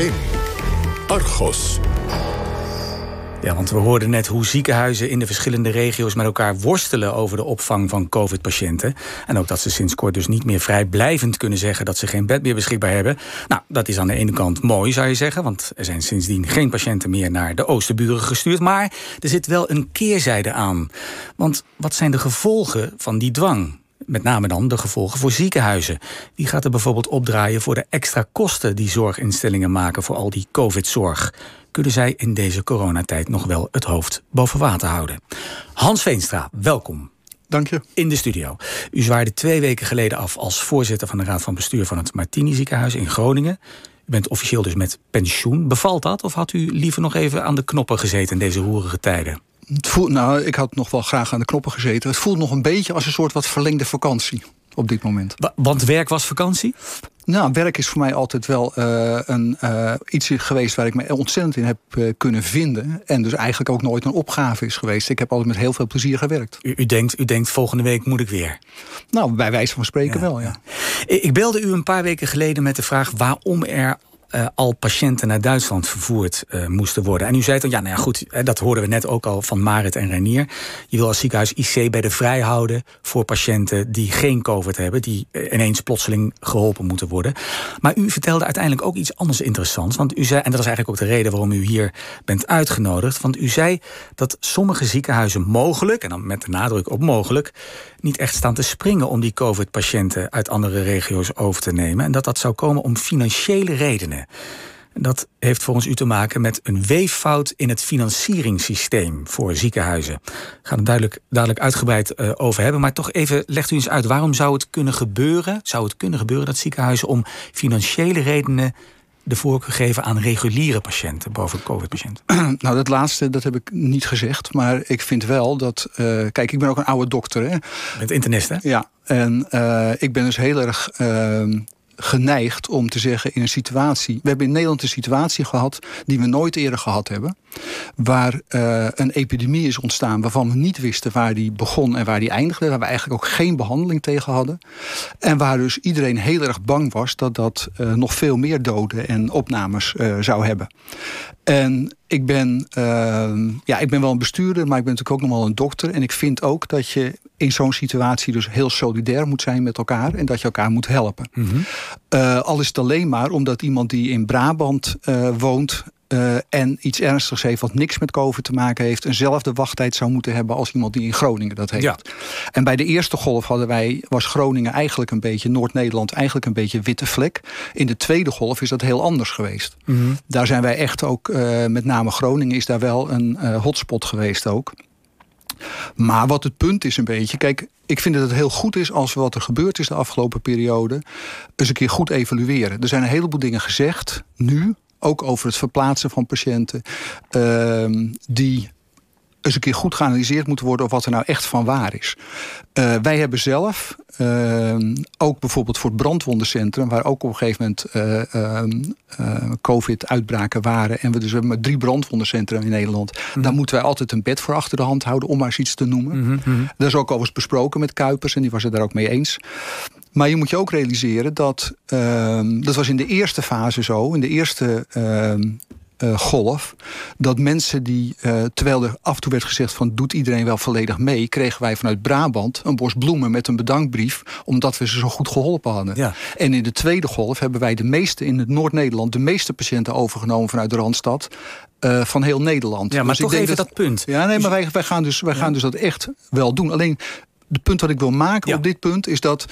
1. Argos. Ja, want we hoorden net hoe ziekenhuizen in de verschillende regio's met elkaar worstelen over de opvang van COVID-patiënten. En ook dat ze sinds kort dus niet meer vrijblijvend kunnen zeggen dat ze geen bed meer beschikbaar hebben. Nou, dat is aan de ene kant mooi, zou je zeggen, want er zijn sindsdien geen patiënten meer naar de Oosterburen gestuurd. Maar er zit wel een keerzijde aan. Want wat zijn de gevolgen van die dwang? Met name dan de gevolgen voor ziekenhuizen. Wie gaat er bijvoorbeeld opdraaien voor de extra kosten die zorginstellingen maken voor al die COVID-zorg? Kunnen zij in deze coronatijd nog wel het hoofd boven water houden? Hans Veenstra, welkom. Dank je. In de studio. U zwaarde twee weken geleden af als voorzitter van de Raad van Bestuur van het Martini Ziekenhuis in Groningen. U bent officieel dus met pensioen. Bevalt dat? Of had u liever nog even aan de knoppen gezeten in deze roerige tijden? Het voelt, nou, ik had nog wel graag aan de knoppen gezeten. Het voelt nog een beetje als een soort wat verlengde vakantie op dit moment. Want werk was vakantie? Nou, werk is voor mij altijd wel uh, een, uh, iets geweest waar ik me ontzettend in heb uh, kunnen vinden. En dus eigenlijk ook nooit een opgave is geweest. Ik heb altijd met heel veel plezier gewerkt. U, u denkt, u denkt volgende week moet ik weer? Nou, bij wijze van spreken ja. wel, ja. Ik belde u een paar weken geleden met de vraag waarom er uh, al patiënten naar Duitsland vervoerd uh, moesten worden. En u zei dan, ja, nou ja, goed, dat hoorden we net ook al van Marit en Renier. Je wil als ziekenhuis IC bij de vrij houden voor patiënten die geen COVID hebben, die ineens plotseling geholpen moeten worden. Maar u vertelde uiteindelijk ook iets anders interessants. Want u zei, en dat is eigenlijk ook de reden waarom u hier bent uitgenodigd. Want u zei dat sommige ziekenhuizen mogelijk, en dan met de nadruk op mogelijk, niet echt staan te springen om die COVID-patiënten uit andere regio's over te nemen. En dat dat zou komen om financiële redenen. Dat heeft volgens u te maken met een weeffout in het financieringssysteem voor ziekenhuizen. We gaan het duidelijk, duidelijk uitgebreid uh, over hebben. Maar toch even, legt u eens uit, waarom zou het kunnen gebeuren? Zou het kunnen gebeuren dat ziekenhuizen om financiële redenen de voorkeur geven aan reguliere patiënten boven COVID-patiënten? Nou, dat laatste dat heb ik niet gezegd. Maar ik vind wel dat. Uh, kijk, ik ben ook een oude dokter. Hè? Met internist, hè? Ja. En uh, ik ben dus heel erg. Geneigd om te zeggen in een situatie. We hebben in Nederland een situatie gehad die we nooit eerder gehad hebben. Waar uh, een epidemie is ontstaan waarvan we niet wisten waar die begon en waar die eindigde. Waar we eigenlijk ook geen behandeling tegen hadden. En waar dus iedereen heel erg bang was dat dat uh, nog veel meer doden en opnames uh, zou hebben. En ik ben, ja, ik ben wel een bestuurder, maar ik ben natuurlijk ook nog wel een dokter. En ik vind ook dat je in zo'n situatie dus heel solidair moet zijn met elkaar. En dat je elkaar moet helpen. Mm -hmm. uh, al is het alleen maar omdat iemand die in Brabant uh, woont. Uh, en iets ernstigs heeft wat niks met COVID te maken heeft, eenzelfde wachttijd zou moeten hebben als iemand die in Groningen dat heeft. Ja. En bij de eerste golf hadden wij, was Groningen eigenlijk een beetje, Noord-Nederland eigenlijk een beetje witte vlek. In de tweede golf is dat heel anders geweest. Mm -hmm. Daar zijn wij echt ook, uh, met name Groningen is daar wel een uh, hotspot geweest ook. Maar wat het punt is een beetje... Kijk, ik vind dat het heel goed is als wat er gebeurd is de afgelopen periode... eens een keer goed evalueren. Er zijn een heleboel dingen gezegd, nu... ook over het verplaatsen van patiënten... Uh, die eens een keer goed geanalyseerd moeten worden of wat er nou echt van waar is. Uh, wij hebben zelf, uh, ook bijvoorbeeld voor het brandwondencentrum, waar ook op een gegeven moment uh, COVID-uitbraken waren. En we dus hebben drie brandwondencentra in Nederland. Mm -hmm. Daar moeten wij altijd een bed voor achter de hand houden, om maar eens iets te noemen. Mm -hmm. Dat is ook al eens besproken met Kuipers en die was het daar ook mee eens. Maar je moet je ook realiseren dat, dat was in de eerste fase zo, in de eerste uh, golf. Dat mensen die, uh, terwijl er af en toe werd gezegd van doet iedereen wel volledig mee, kregen wij vanuit Brabant een bos bloemen met een bedankbrief, omdat we ze zo goed geholpen hadden. Ja. En in de tweede golf hebben wij de meeste in het Noord-Nederland, de meeste patiënten overgenomen vanuit de Randstad. Uh, van heel Nederland. Ja, maar dus toch ik even dat, dat, punt. Ja, nee, maar wij, wij, gaan, dus, wij ja. gaan dus dat echt wel doen. Alleen, het punt wat ik wil maken ja. op dit punt is dat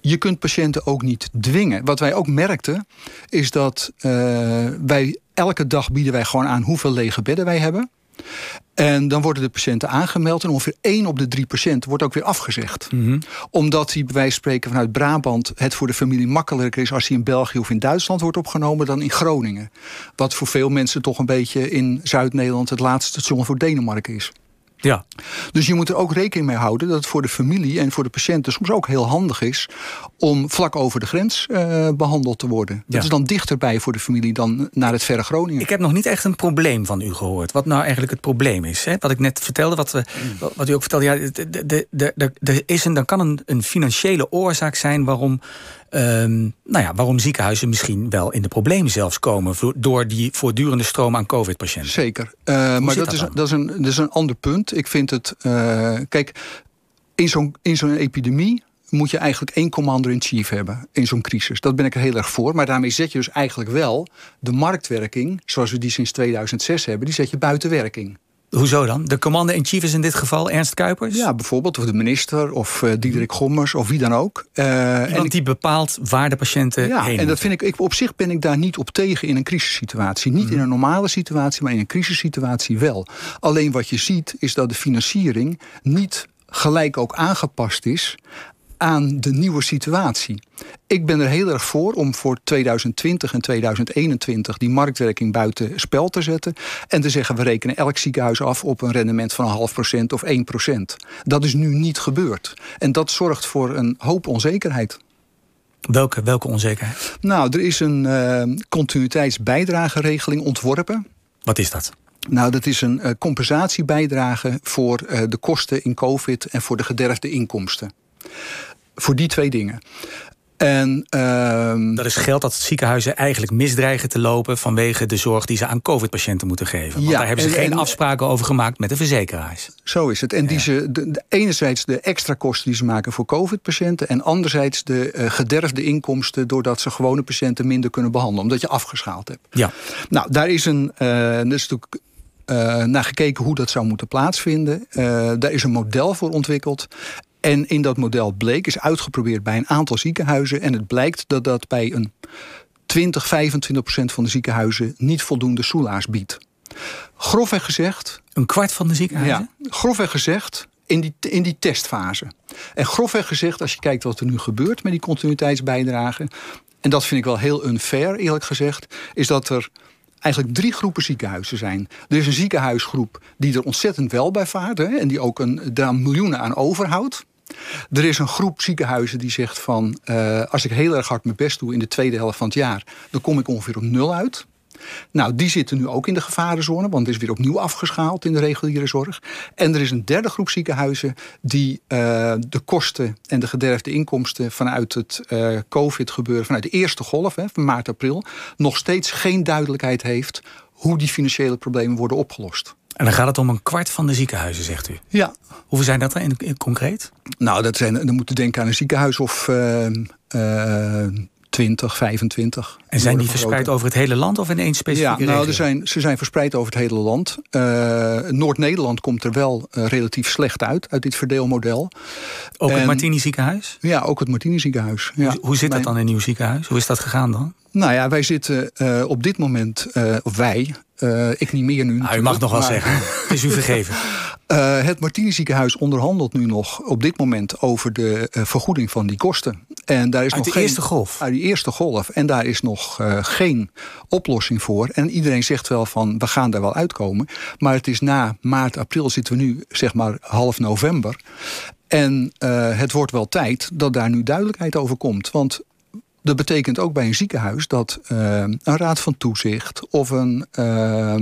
je kunt patiënten ook niet dwingen. Wat wij ook merkten, is dat uh, wij elke dag bieden wij gewoon aan hoeveel lege bedden wij hebben. En dan worden de patiënten aangemeld. En ongeveer 1 op de 3 patiënten wordt ook weer afgezegd. Mm -hmm. Omdat hij bij wijze van spreken vanuit Brabant het voor de familie makkelijker is als hij in België of in Duitsland wordt opgenomen dan in Groningen. Wat voor veel mensen toch een beetje in Zuid-Nederland het laatste station voor Denemarken is. Ja. Dus je moet er ook rekening mee houden dat het voor de familie en voor de patiënten soms ook heel handig is om vlak over de grens uh, behandeld te worden. Dat ja. is dan dichterbij voor de familie dan naar het verre Groningen. Ik heb nog niet echt een probleem van u gehoord. Wat nou eigenlijk het probleem is. Hè? Wat ik net vertelde, wat, we, wat u ook vertelde. Ja, er is een, dan kan een, een financiële oorzaak zijn waarom ehm, nou ja, waarom ziekenhuizen misschien wel in de problemen zelfs komen door die voortdurende stroom aan COVID-patiënten. Zeker. Uh, maar dat, is, dat, is een, dat is een ander punt. Ik vind het. Uh, kijk, in zo'n zo'n epidemie moet je eigenlijk één commander in chief hebben in zo'n crisis. Dat ben ik er heel erg voor. Maar daarmee zet je dus eigenlijk wel de marktwerking, zoals we die sinds 2006 hebben, die zet je buiten werking. Hoezo dan? De commander-in-chief is in dit geval Ernst Kuipers? Ja, bijvoorbeeld. Of de minister, of uh, Diederik Gommers, of wie dan ook. Uh, en die bepaalt waar de patiënten ja, heen en dat vind ik, ik, op zich ben ik daar niet op tegen in een crisissituatie. Niet in een normale situatie, maar in een crisissituatie wel. Alleen wat je ziet, is dat de financiering niet gelijk ook aangepast is aan de nieuwe situatie. Ik ben er heel erg voor om voor 2020 en 2021 die marktwerking buiten spel te zetten. En te zeggen, we rekenen elk ziekenhuis af op een rendement van een half procent of 1 procent. Dat is nu niet gebeurd. En dat zorgt voor een hoop onzekerheid. Welke, welke onzekerheid? Nou, er is een uh, continuïteitsbijdrageregeling ontworpen. Wat is dat? Nou, dat is een uh, compensatiebijdrage voor uh, de kosten in COVID en voor de gederfde inkomsten. Voor die twee dingen. En, uh, dat is geld dat ziekenhuizen eigenlijk misdreigen te lopen vanwege de zorg die ze aan COVID-patiënten moeten geven. Want ja, daar hebben ze geen afspraken over gemaakt met de verzekeraars. Zo is het. En die ze, de, enerzijds de extra kosten die ze maken voor COVID-patiënten, en anderzijds de uh, gederfde inkomsten doordat ze gewone patiënten minder kunnen behandelen, omdat je afgeschaald hebt. Ja. Nou, daar is een. Uh, dat is natuurlijk uh, naar gekeken hoe dat zou moeten plaatsvinden. Uh, daar is een model voor ontwikkeld. En in dat model bleek, is uitgeprobeerd bij een aantal ziekenhuizen. En het blijkt dat dat bij een 20, 25 procent van de ziekenhuizen niet voldoende soelaars biedt. Grofweg gezegd. Een kwart van de ziekenhuizen? Ja, grofweg gezegd. In die, in die testfase. En grofweg gezegd, als je kijkt wat er nu gebeurt met die continuïteitsbijdragen. En dat vind ik wel heel unfair, eerlijk gezegd. Is dat er eigenlijk drie groepen ziekenhuizen zijn. Er is een ziekenhuisgroep die er ontzettend wel bij vaart... Hè, en die ook een, daar miljoenen aan overhoudt. Er is een groep ziekenhuizen die zegt van... Uh, als ik heel erg hard mijn best doe in de tweede helft van het jaar... dan kom ik ongeveer op nul uit. Nou, die zitten nu ook in de gevarenzone, want het is weer opnieuw afgeschaald in de reguliere zorg. En er is een derde groep ziekenhuizen die uh, de kosten en de gederfde inkomsten vanuit het uh, COVID-gebeuren, vanuit de eerste golf hè, van maart, april, nog steeds geen duidelijkheid heeft hoe die financiële problemen worden opgelost. En dan gaat het om een kwart van de ziekenhuizen, zegt u? Ja. Hoeveel zijn dat er in, in concreet? Nou, dat zijn, dan moeten denken aan een ziekenhuis of uh, 20, 25. En zijn die verspreid over het hele land of in één specifieke ja, nou, er zijn, ze zijn verspreid over het hele land. Uh, Noord-Nederland komt er wel uh, relatief slecht uit, uit dit verdeelmodel. Ook en, het Martini ziekenhuis? Ja, ook het Martini ziekenhuis. Ja. Hoe, hoe zit dat dan in nieuw ziekenhuis? Hoe is dat gegaan dan? Nou ja, wij zitten uh, op dit moment, of wij, ik niet meer nu. Nou, u mag nog wel maar... zeggen. Het is u vergeven. Uh, het Martini ziekenhuis onderhandelt nu nog op dit moment over de uh, vergoeding van die kosten. En daar is uit nog de eerste golf? Uit die eerste golf. En daar is nog uh, geen oplossing voor. En iedereen zegt wel van, we gaan daar wel uitkomen. Maar het is na maart, april zitten we nu zeg maar half november. En het wordt wel tijd dat daar nu duidelijkheid over komt. Want dat betekent ook bij een ziekenhuis dat uh, een raad van toezicht of een uh,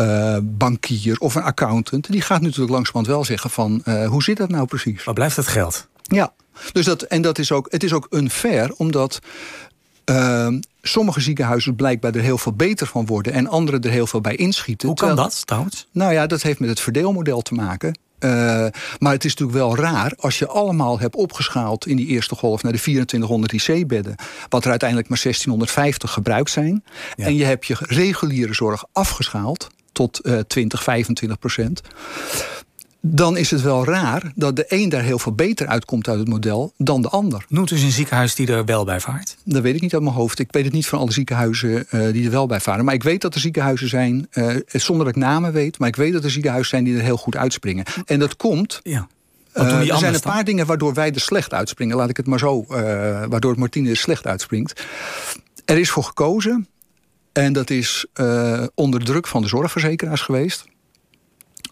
uh, bankier of een accountant, die gaat natuurlijk langzamerhand wel zeggen van hoe zit dat nou precies? Waar blijft dat geld? Ja, dus dat, en dat is ook, het is ook unfair, omdat sommige ziekenhuizen blijkbaar er heel veel beter van worden en andere er heel veel bij inschieten. Hoe kan dat trouwens? Nou ja, dat heeft met het verdeelmodel te maken. Uh, maar het is natuurlijk wel raar als je allemaal hebt opgeschaald in die eerste golf naar de 2400 IC-bedden, wat er uiteindelijk maar 1650 gebruikt zijn. Ja. En je hebt je reguliere zorg afgeschaald tot uh, 20, 25 procent dan is het wel raar dat de een daar heel veel beter uitkomt uit het model dan de ander. Noemt dus een ziekenhuis die er wel bij vaart? Dat weet ik niet uit mijn hoofd. Ik weet het niet van alle ziekenhuizen uh, die er wel bij varen. Maar ik weet dat er ziekenhuizen zijn, uh, zonder dat ik namen weet, maar ik weet dat er ziekenhuizen zijn die er heel goed uitspringen. En dat komt. Ja. Uh, er zijn een paar dingen waardoor wij er slecht uitspringen. Laat ik het maar zo, waardoor Martine er slecht uitspringt. Er is voor gekozen, en dat is onder druk van de zorgverzekeraars geweest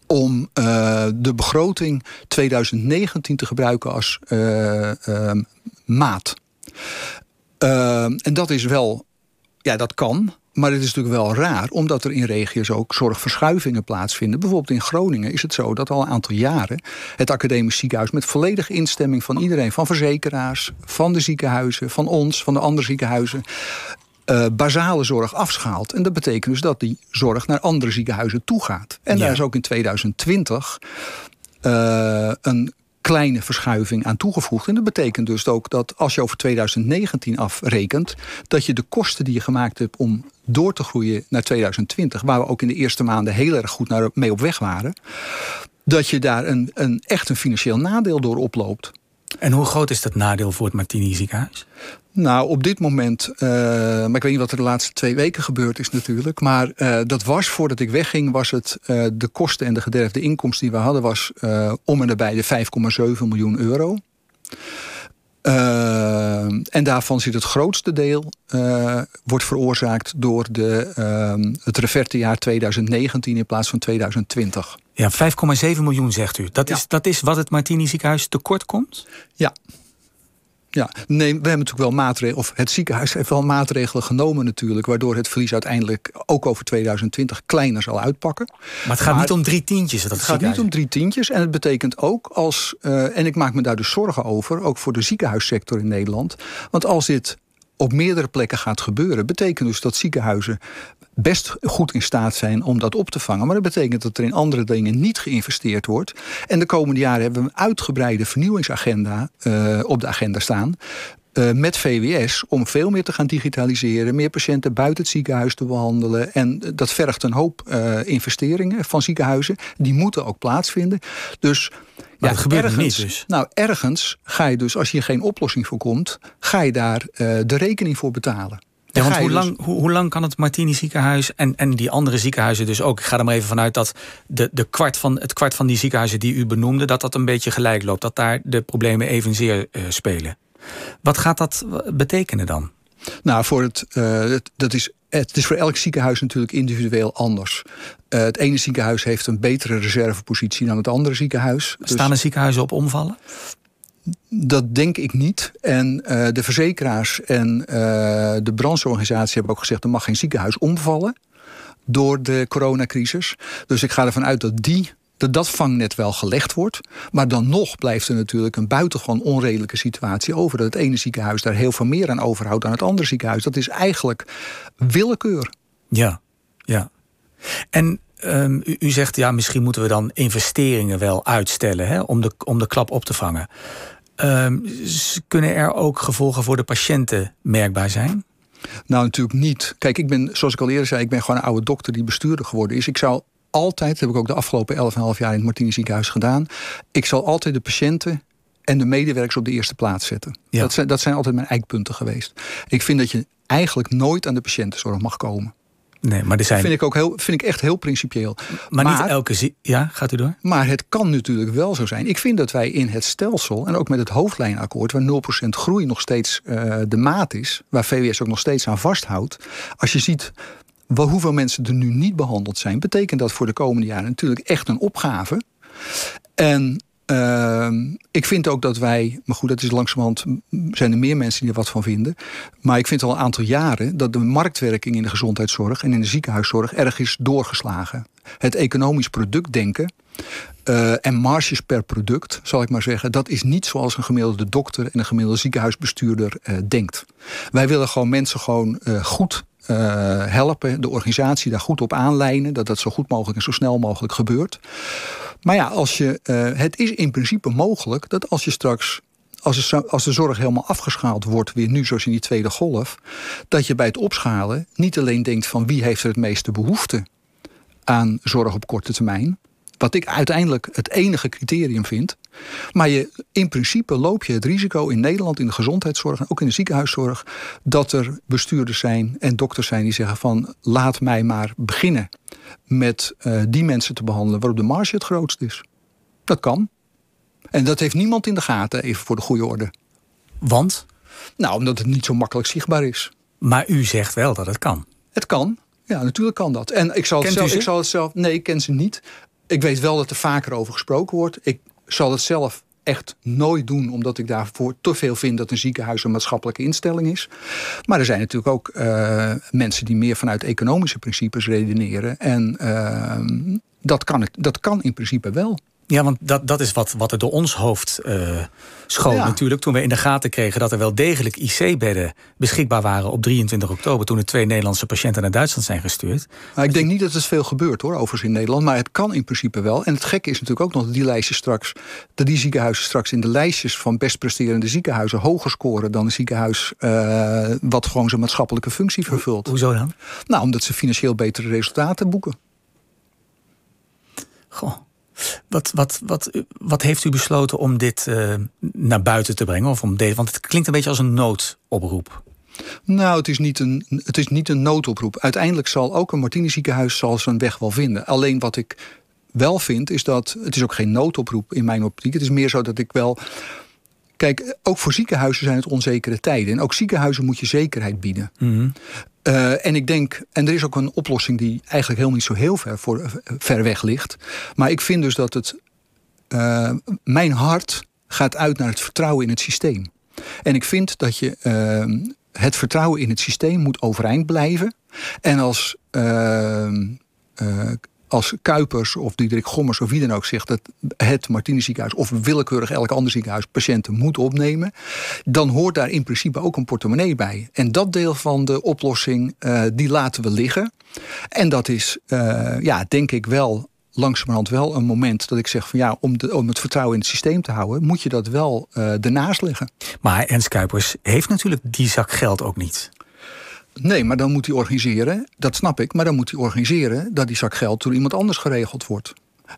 om uh, de begroting 2019 te gebruiken als uh, maat. en dat is wel, ja, dat kan. Maar het is natuurlijk wel raar, omdat er in regio's ook zorgverschuivingen plaatsvinden. Bijvoorbeeld in Groningen is het zo dat al een aantal jaren het academisch ziekenhuis met volledige instemming van iedereen, van verzekeraars, van de ziekenhuizen, van ons, van de andere ziekenhuizen, uh, basale zorg afschaalt. En dat betekent dus dat die zorg naar andere ziekenhuizen toe gaat. En daar is ook in 2020 uh, een kleine verschuiving aan toegevoegd. En dat betekent dus ook dat als je over 2019 afrekent, dat je de kosten die je gemaakt hebt om door te groeien naar 2020, waar we ook in de eerste maanden heel erg goed naar, mee op weg waren, dat je daar een, een echt een financieel nadeel door oploopt. En hoe groot is dat nadeel voor het Martini ziekenhuis? Nou, op dit moment, uh, maar ik weet niet wat er de laatste twee weken gebeurd is natuurlijk. Maar uh, dat was, voordat ik wegging, was het uh, de kosten en de gederfde inkomsten die we hadden, was om en nabij de 5,7 miljoen euro. en daarvan zit het grootste deel, wordt veroorzaakt door de, het refertejaar 2019 in plaats van 2020. Ja, 5,7 miljoen zegt u. Dat, is, dat is wat het Martini ziekenhuis tekort komt? Ja. Ja, nee, we hebben natuurlijk wel maatregelen, of het ziekenhuis heeft wel maatregelen genomen natuurlijk, waardoor het verlies uiteindelijk ook over 2020 kleiner zal uitpakken. Maar het gaat niet om drie tientjes. Dat het gaat niet om drie tientjes en het betekent ook als, uh, en ik maak me daar dus zorgen over, ook voor de ziekenhuissector in Nederland, want als dit op meerdere plekken gaat gebeuren, betekent dus dat ziekenhuizen best goed in staat zijn om dat op te vangen. Maar dat betekent dat er in andere dingen niet geïnvesteerd wordt. En de komende jaren hebben we een uitgebreide vernieuwingsagenda uh, op de agenda staan. Uh, met VWS om veel meer te gaan digitaliseren, meer patiënten buiten het ziekenhuis te behandelen. En dat vergt een hoop uh, investeringen van ziekenhuizen. Die moeten ook plaatsvinden. Dus maar ja, dat gebeurt ergens, niet dus. Nou, ergens ga je dus, als je geen oplossing voor komt, ga je daar uh, de rekening voor betalen. Ja, want hoe, lang, hoe, hoe, lang kan het Martini ziekenhuis en, en die andere ziekenhuizen dus ook... ik ga er maar even vanuit dat de, de kwart van, het kwart van die ziekenhuizen die u benoemde... dat dat een beetje gelijk loopt, dat daar de problemen evenzeer uh, spelen. Wat gaat dat betekenen dan? Nou, voor het, uh, dat is het is voor elk ziekenhuis natuurlijk individueel anders. Uh, het ene ziekenhuis heeft een betere reservepositie dan het andere ziekenhuis. Staan dus... er ziekenhuizen op omvallen? Dat denk ik niet. En uh, de verzekeraars en uh, de brancheorganisatie hebben ook gezegd... er mag geen ziekenhuis omvallen door de coronacrisis. Dus ik ga ervan uit dat die dat vangnet wel gelegd wordt. Maar dan nog blijft er natuurlijk een buitengewoon onredelijke situatie over. Dat het ene ziekenhuis daar heel veel meer aan overhoudt dan het andere ziekenhuis. Dat is eigenlijk willekeur. Ja, ja. En um, u, u, zegt, ja, misschien moeten we dan investeringen wel uitstellen hè, om, de, om de klap op te vangen. Um, kunnen er ook gevolgen voor de patiënten merkbaar zijn? Nou, natuurlijk niet. Kijk, ik ben, zoals ik al eerder zei, ik ben gewoon een oude dokter die bestuurder geworden is. Ik zou altijd, dat heb ik ook de afgelopen 11,5 jaar in het Martini ziekenhuis gedaan. Ik zal altijd de patiënten en de medewerkers op de eerste plaats zetten. Ja. Dat, zijn, dat zijn altijd mijn eikpunten geweest. Ik vind dat je eigenlijk nooit aan de patiëntenzorg mag komen. Nee, maar er zijn... Dat vind ik ook heel, vind ik echt heel principieel. Maar, maar niet elke zie... Ja, gaat u door? Maar het kan natuurlijk wel zo zijn. Ik vind dat wij in het stelsel, en ook met het hoofdlijnakkoord... waar 0% groei nog steeds uh, de maat is... waar VWS ook nog steeds aan vasthoudt... als je ziet hoeveel mensen er nu niet behandeld zijn, betekent dat voor de komende jaren natuurlijk echt een opgave. En uh, ik vind ook dat wij, maar goed, dat is langzamerhand, zijn er meer mensen die er wat van vinden. Maar ik vind al een aantal jaren dat de marktwerking in de gezondheidszorg en in de ziekenhuiszorg erg is doorgeslagen. Het economisch product denken uh, en marges per product, zal ik maar zeggen, dat is niet zoals een gemiddelde dokter en een gemiddelde ziekenhuisbestuurder uh, denkt. Wij willen gewoon mensen gewoon uh, goed uh, helpen, de organisatie daar goed op aanlijnen, dat dat zo goed mogelijk en zo snel mogelijk gebeurt. Maar ja, als je, uh, het is in principe mogelijk dat als je straks als, de, als de zorg helemaal afgeschaald wordt, weer nu zoals in die tweede golf, dat je bij het opschalen niet alleen denkt van wie heeft er het meeste behoefte aan zorg op korte termijn, wat ik uiteindelijk het enige criterium vind. Maar je, in principe loop je het risico in Nederland in de gezondheidszorg en ook in de ziekenhuiszorg dat er bestuurders zijn en dokters zijn die zeggen van laat mij maar beginnen met uh, die mensen te behandelen waarop de marge het grootst is. Dat kan. En dat heeft niemand in de gaten, even voor de goede orde. Want? Nou, omdat het niet zo makkelijk zichtbaar is. Maar u zegt wel dat het kan. Het kan. Ja, natuurlijk kan dat. En ik zal, het zelf, ik zal het zelf. Nee, ik ken ze niet. Ik weet wel dat er vaker over gesproken wordt. Ik zal het zelf echt nooit doen, omdat ik daarvoor te veel vind dat een ziekenhuis een maatschappelijke instelling is. Maar er zijn natuurlijk ook uh, mensen die meer vanuit economische principes redeneren. En uh, dat, kan, dat kan in principe wel. Ja, want dat, dat is wat, wat er door ons hoofd uh, schoot natuurlijk. Toen we in de gaten kregen dat er wel degelijk IC-bedden beschikbaar waren op 23 oktober. Toen er twee Nederlandse patiënten naar Duitsland zijn gestuurd. Nou, ik denk niet dat het veel gebeurt hoor, overigens in Nederland. Maar het kan in principe wel. En het gekke is natuurlijk ook nog dat die lijstjes straks. dat die ziekenhuizen straks in de lijstjes van best presterende ziekenhuizen hoger scoren dan een ziekenhuis. Uh, wat gewoon zijn maatschappelijke functie vervult. hoezo dan? Nou, omdat ze financieel betere resultaten boeken. Goh. Wat, wat, wat, wat heeft u besloten om dit uh, naar buiten te brengen? Of om deze, want het klinkt een beetje als een noodoproep. Nou, het is, niet een, het is niet een noodoproep. Uiteindelijk zal ook een Martini ziekenhuis zal zijn weg wel vinden. Alleen wat ik wel vind, is dat het is ook geen noodoproep in mijn optiek. Het is meer zo dat ik wel. Kijk, ook voor ziekenhuizen zijn het onzekere tijden. En ook ziekenhuizen moet je zekerheid bieden. Mm -hmm. Uh, en ik denk, en er is ook een oplossing die eigenlijk helemaal niet zo heel ver, voor, ver weg ligt. Maar ik vind dus dat het. Uh, mijn hart gaat uit naar het vertrouwen in het systeem. En ik vind dat je het vertrouwen in het systeem moet overeind blijven. En als als Kuipers of Diederik Gommers of wie dan ook zegt dat het Martini ziekenhuis of willekeurig elk ander ziekenhuis patiënten moet opnemen, dan hoort daar in principe ook een portemonnee bij. En dat deel van de oplossing, uh, die laten we liggen. En dat is, uh, ja, denk ik wel langzamerhand wel een moment dat ik zeg van ja, om, de, om het vertrouwen in het systeem te houden, moet je dat wel uh, ernaast leggen. Maar Ernst Kuipers heeft natuurlijk die zak geld ook niet. Nee, maar dan moet hij organiseren, dat snap ik, maar dan moet hij organiseren dat die zak geld door iemand anders geregeld wordt.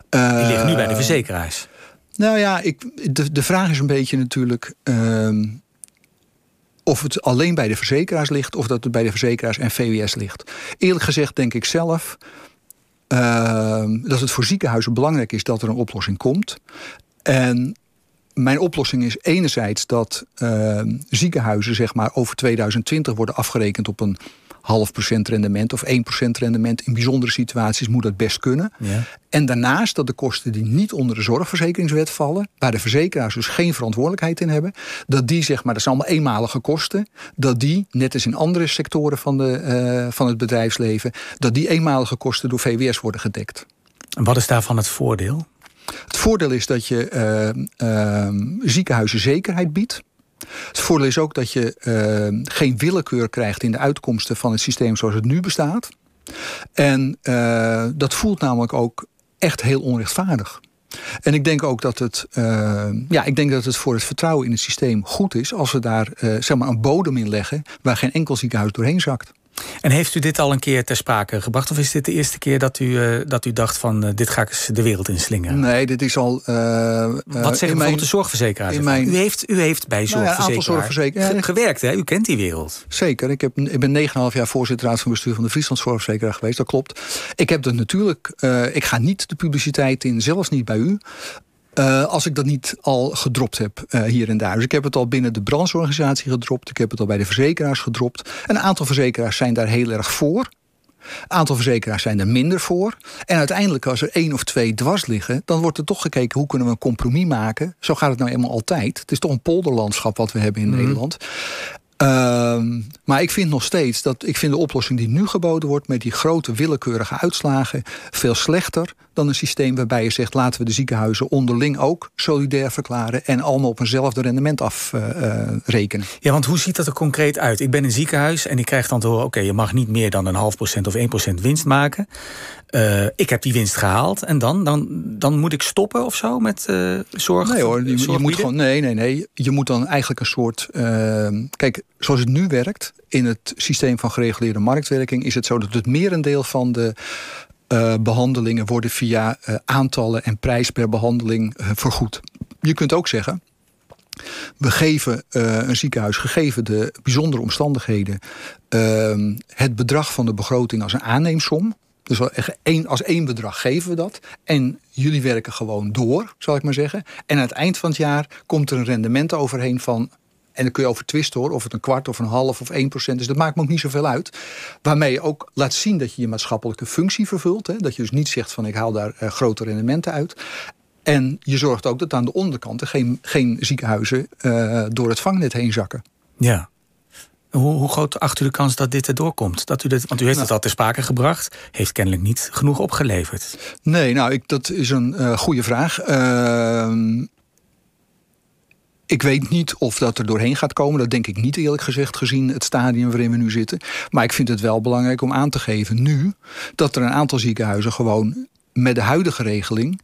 Die ligt nu bij de verzekeraars. Nou ja, ik, de, de vraag is een beetje natuurlijk. Uh, of het alleen bij de verzekeraars ligt, of dat het bij de verzekeraars en VWS ligt. Eerlijk gezegd denk ik zelf uh, dat het voor ziekenhuizen belangrijk is dat er een oplossing komt. En mijn oplossing is enerzijds dat uh, ziekenhuizen zeg maar, over 2020 worden afgerekend op een half procent rendement of 1 procent rendement. In bijzondere situaties moet dat best kunnen. Ja. En daarnaast dat de kosten die niet onder de zorgverzekeringswet vallen, waar de verzekeraars dus geen verantwoordelijkheid in hebben, dat die zeg maar, dat zijn allemaal eenmalige kosten, dat die, net als in andere sectoren van, de, uh, van het bedrijfsleven, dat die eenmalige kosten door VWS worden gedekt. En wat is daarvan het voordeel? Het voordeel is dat je uh, uh, ziekenhuizen zekerheid biedt. Het voordeel is ook dat je uh, geen willekeur krijgt in de uitkomsten van het systeem zoals het nu bestaat. En uh, dat voelt namelijk ook echt heel onrechtvaardig. En ik denk ook dat het, ja, ik denk dat het voor het vertrouwen in het systeem goed is als we daar zeg maar een bodem in leggen waar geen enkel ziekenhuis doorheen zakt. En heeft u dit al een keer ter sprake gebracht? Of is dit de eerste keer dat u, uh, dat u dacht van uh, dit ga ik eens de wereld inslingen? Nee, dit is al... Uh, Wat zeggen mijn, de zorgverzekeraars? Mijn, u, heeft, u heeft bij zorgverzekeraars nou ja, gewerkt, hè? U kent die wereld. Zeker. Ik, heb, ik ben 9,5 jaar voorzitter raad van bestuur van de Friesland Zorgverzekeraar geweest. Dat klopt. Ik heb dat natuurlijk... ik ga niet de publiciteit in, zelfs niet bij u. Uh, als ik dat niet al gedropt heb uh, hier en daar. Dus ik heb het al binnen de brancheorganisatie gedropt. Ik heb het al bij de verzekeraars gedropt. Een aantal verzekeraars zijn daar heel erg voor. Een aantal verzekeraars zijn er minder voor. En uiteindelijk, als er één of twee dwars liggen, dan wordt er toch gekeken hoe kunnen we een compromis maken. Zo gaat het nou eenmaal altijd. Het is toch een polderlandschap wat we hebben in mm. Nederland. Uh, maar ik vind nog steeds dat ik vind de oplossing die nu geboden wordt met die grote willekeurige uitslagen veel slechter dan een systeem waarbij je zegt laten we de ziekenhuizen onderling ook solidair verklaren en allemaal op eenzelfde rendement afrekenen. Uh, ja, want hoe ziet dat er concreet uit? Ik ben een ziekenhuis en ik krijg dan te horen: oké, je mag niet meer dan een half procent of 1 procent winst maken. Uh, ik heb die winst gehaald en dan, dan, dan moet ik stoppen of zo met uh, zorg? Nee hoor, je, je, moet gewoon, nee, nee, nee. Je moet dan eigenlijk een soort. Ehm, kijk, zoals het nu werkt in het systeem van gereguleerde marktwerking, is het zo dat het merendeel van de uh, behandelingen worden via uh, aantallen en prijs per behandeling uh, vergoed. Je kunt ook zeggen. We geven een ziekenhuis, gegeven de bijzondere omstandigheden, ehm, het bedrag van de begroting als een aanneemsom. Dus als één bedrag geven we dat. En jullie werken gewoon door, zal ik maar zeggen. En aan het eind van het jaar komt er een rendement overheen van en dan kun je over twisten hoor, of het een kwart of een half of 1 procent is. Dat maakt me ook niet zoveel uit. Waarmee je ook laat zien dat je je maatschappelijke functie vervult. Hè? Dat je dus niet zegt van ik haal daar uh, grote rendementen uit. En je zorgt ook dat aan de onderkant geen, geen ziekenhuizen uh, door het vangnet heen zakken. Ja. Hoe, hoe, groot acht u de kans dat dit erdoor komt? Dat u dit, want u heeft nou, het al ter sprake gebracht. Heeft kennelijk niet genoeg opgeleverd. Nee, nou, ik, dat is een uh, goede vraag. Uh, ik weet niet of dat er doorheen gaat komen. Dat denk ik niet eerlijk gezegd, gezien het stadium waarin we nu zitten. Maar ik vind het wel belangrijk om aan te geven nu... dat er een aantal ziekenhuizen gewoon met de huidige regeling...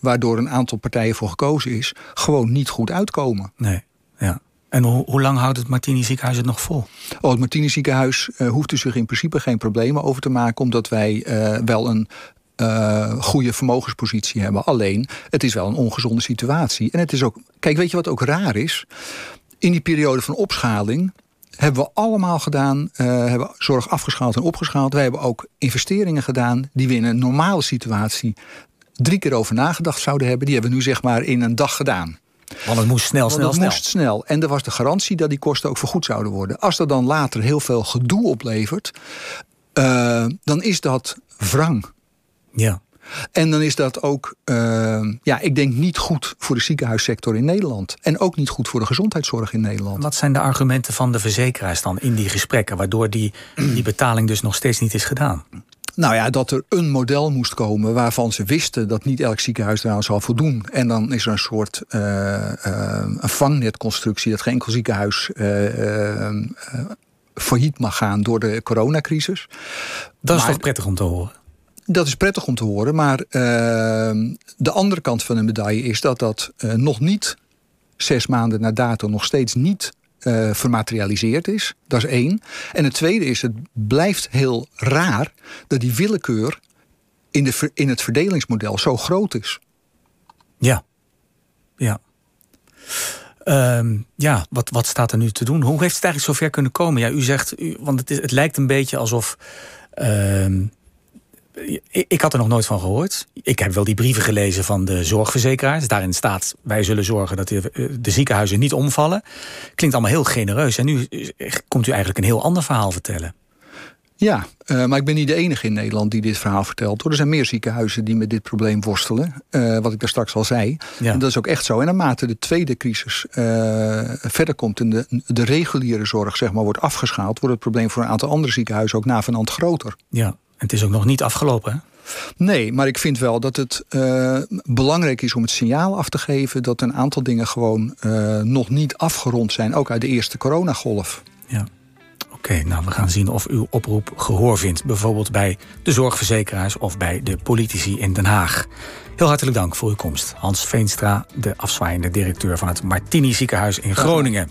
waardoor een aantal partijen voor gekozen is... gewoon niet goed uitkomen. Nee, ja. En hoe, hoe lang houdt het Martini ziekenhuis het nog vol? Oh, het Martini ziekenhuis uh, hoeft er zich in principe geen problemen over te maken... omdat wij uh, wel een uh, goede vermogenspositie hebben. Alleen, het is wel een ongezonde situatie. En het is ook. Kijk, weet je wat ook raar is? In die periode van opschaling hebben we allemaal gedaan, uh, hebben zorg afgeschaald en opgeschaald. Wij hebben ook investeringen gedaan die we in een normale situatie drie keer over nagedacht zouden hebben. Die hebben we nu zeg maar in een dag gedaan. Want het moest snel, snel, het snel. moest snel. En er was de garantie dat die kosten ook vergoed zouden worden. Als er dan later heel veel gedoe oplevert, uh, dan is dat wrang. Ja. En dan is dat ook, uh, ja, ik denk niet goed voor de ziekenhuissector in Nederland. En ook niet goed voor de gezondheidszorg in Nederland. Wat zijn de argumenten van de verzekeraars dan in die gesprekken, waardoor die, die betaling dus nog steeds niet is gedaan? Nou ja, dat er een model moest komen waarvan ze wisten dat niet elk ziekenhuis eraan zal voldoen. En dan is er een soort uh, uh, een vangnetconstructie dat geen enkel ziekenhuis uh, failliet mag gaan door de coronacrisis. Dat is maar, toch prettig om te horen? Dat is prettig om te horen, maar uh, de andere kant van de medaille is dat dat uh, nog niet zes maanden na dato nog steeds niet uh, vermaterialiseerd is. Dat is één. En het tweede is, het blijft heel raar dat die willekeur in, de, in het verdelingsmodel zo groot is. Ja, ja. Um, ja, wat, wat staat er nu te doen? Hoe heeft het eigenlijk zover kunnen komen? Ja, u zegt, u, want het, het lijkt een beetje alsof. Uh, ik had er nog nooit van gehoord. Ik heb wel die brieven gelezen van de zorgverzekeraars. Daarin staat: wij zullen zorgen dat de, de ziekenhuizen niet omvallen. Klinkt allemaal heel genereus. En nu komt u eigenlijk een heel ander verhaal vertellen. Ja, uh, maar ik ben niet de enige in Nederland die dit verhaal vertelt. Hoor. Er zijn meer ziekenhuizen die met dit probleem worstelen. Uh, wat ik daar straks al zei. Ja. En dat is ook echt zo. En naarmate de tweede crisis uh, verder komt... en de, de reguliere zorg zeg maar, wordt afgeschaald... wordt het probleem voor een aantal andere ziekenhuizen ook navenant groter. Ja, het is ook nog niet afgelopen, hè? Nee, maar ik vind wel dat het uh, belangrijk is om het signaal af te geven... dat een aantal dingen gewoon uh, nog niet afgerond zijn. Ook uit de eerste coronagolf. Ja. Oké, okay, nou we gaan zien of uw oproep gehoor vindt. Bijvoorbeeld bij de zorgverzekeraars of bij de politici in Den Haag. Heel hartelijk dank voor uw komst. Hans Veenstra, de afzwaaiende directeur van het Martini ziekenhuis in Groningen.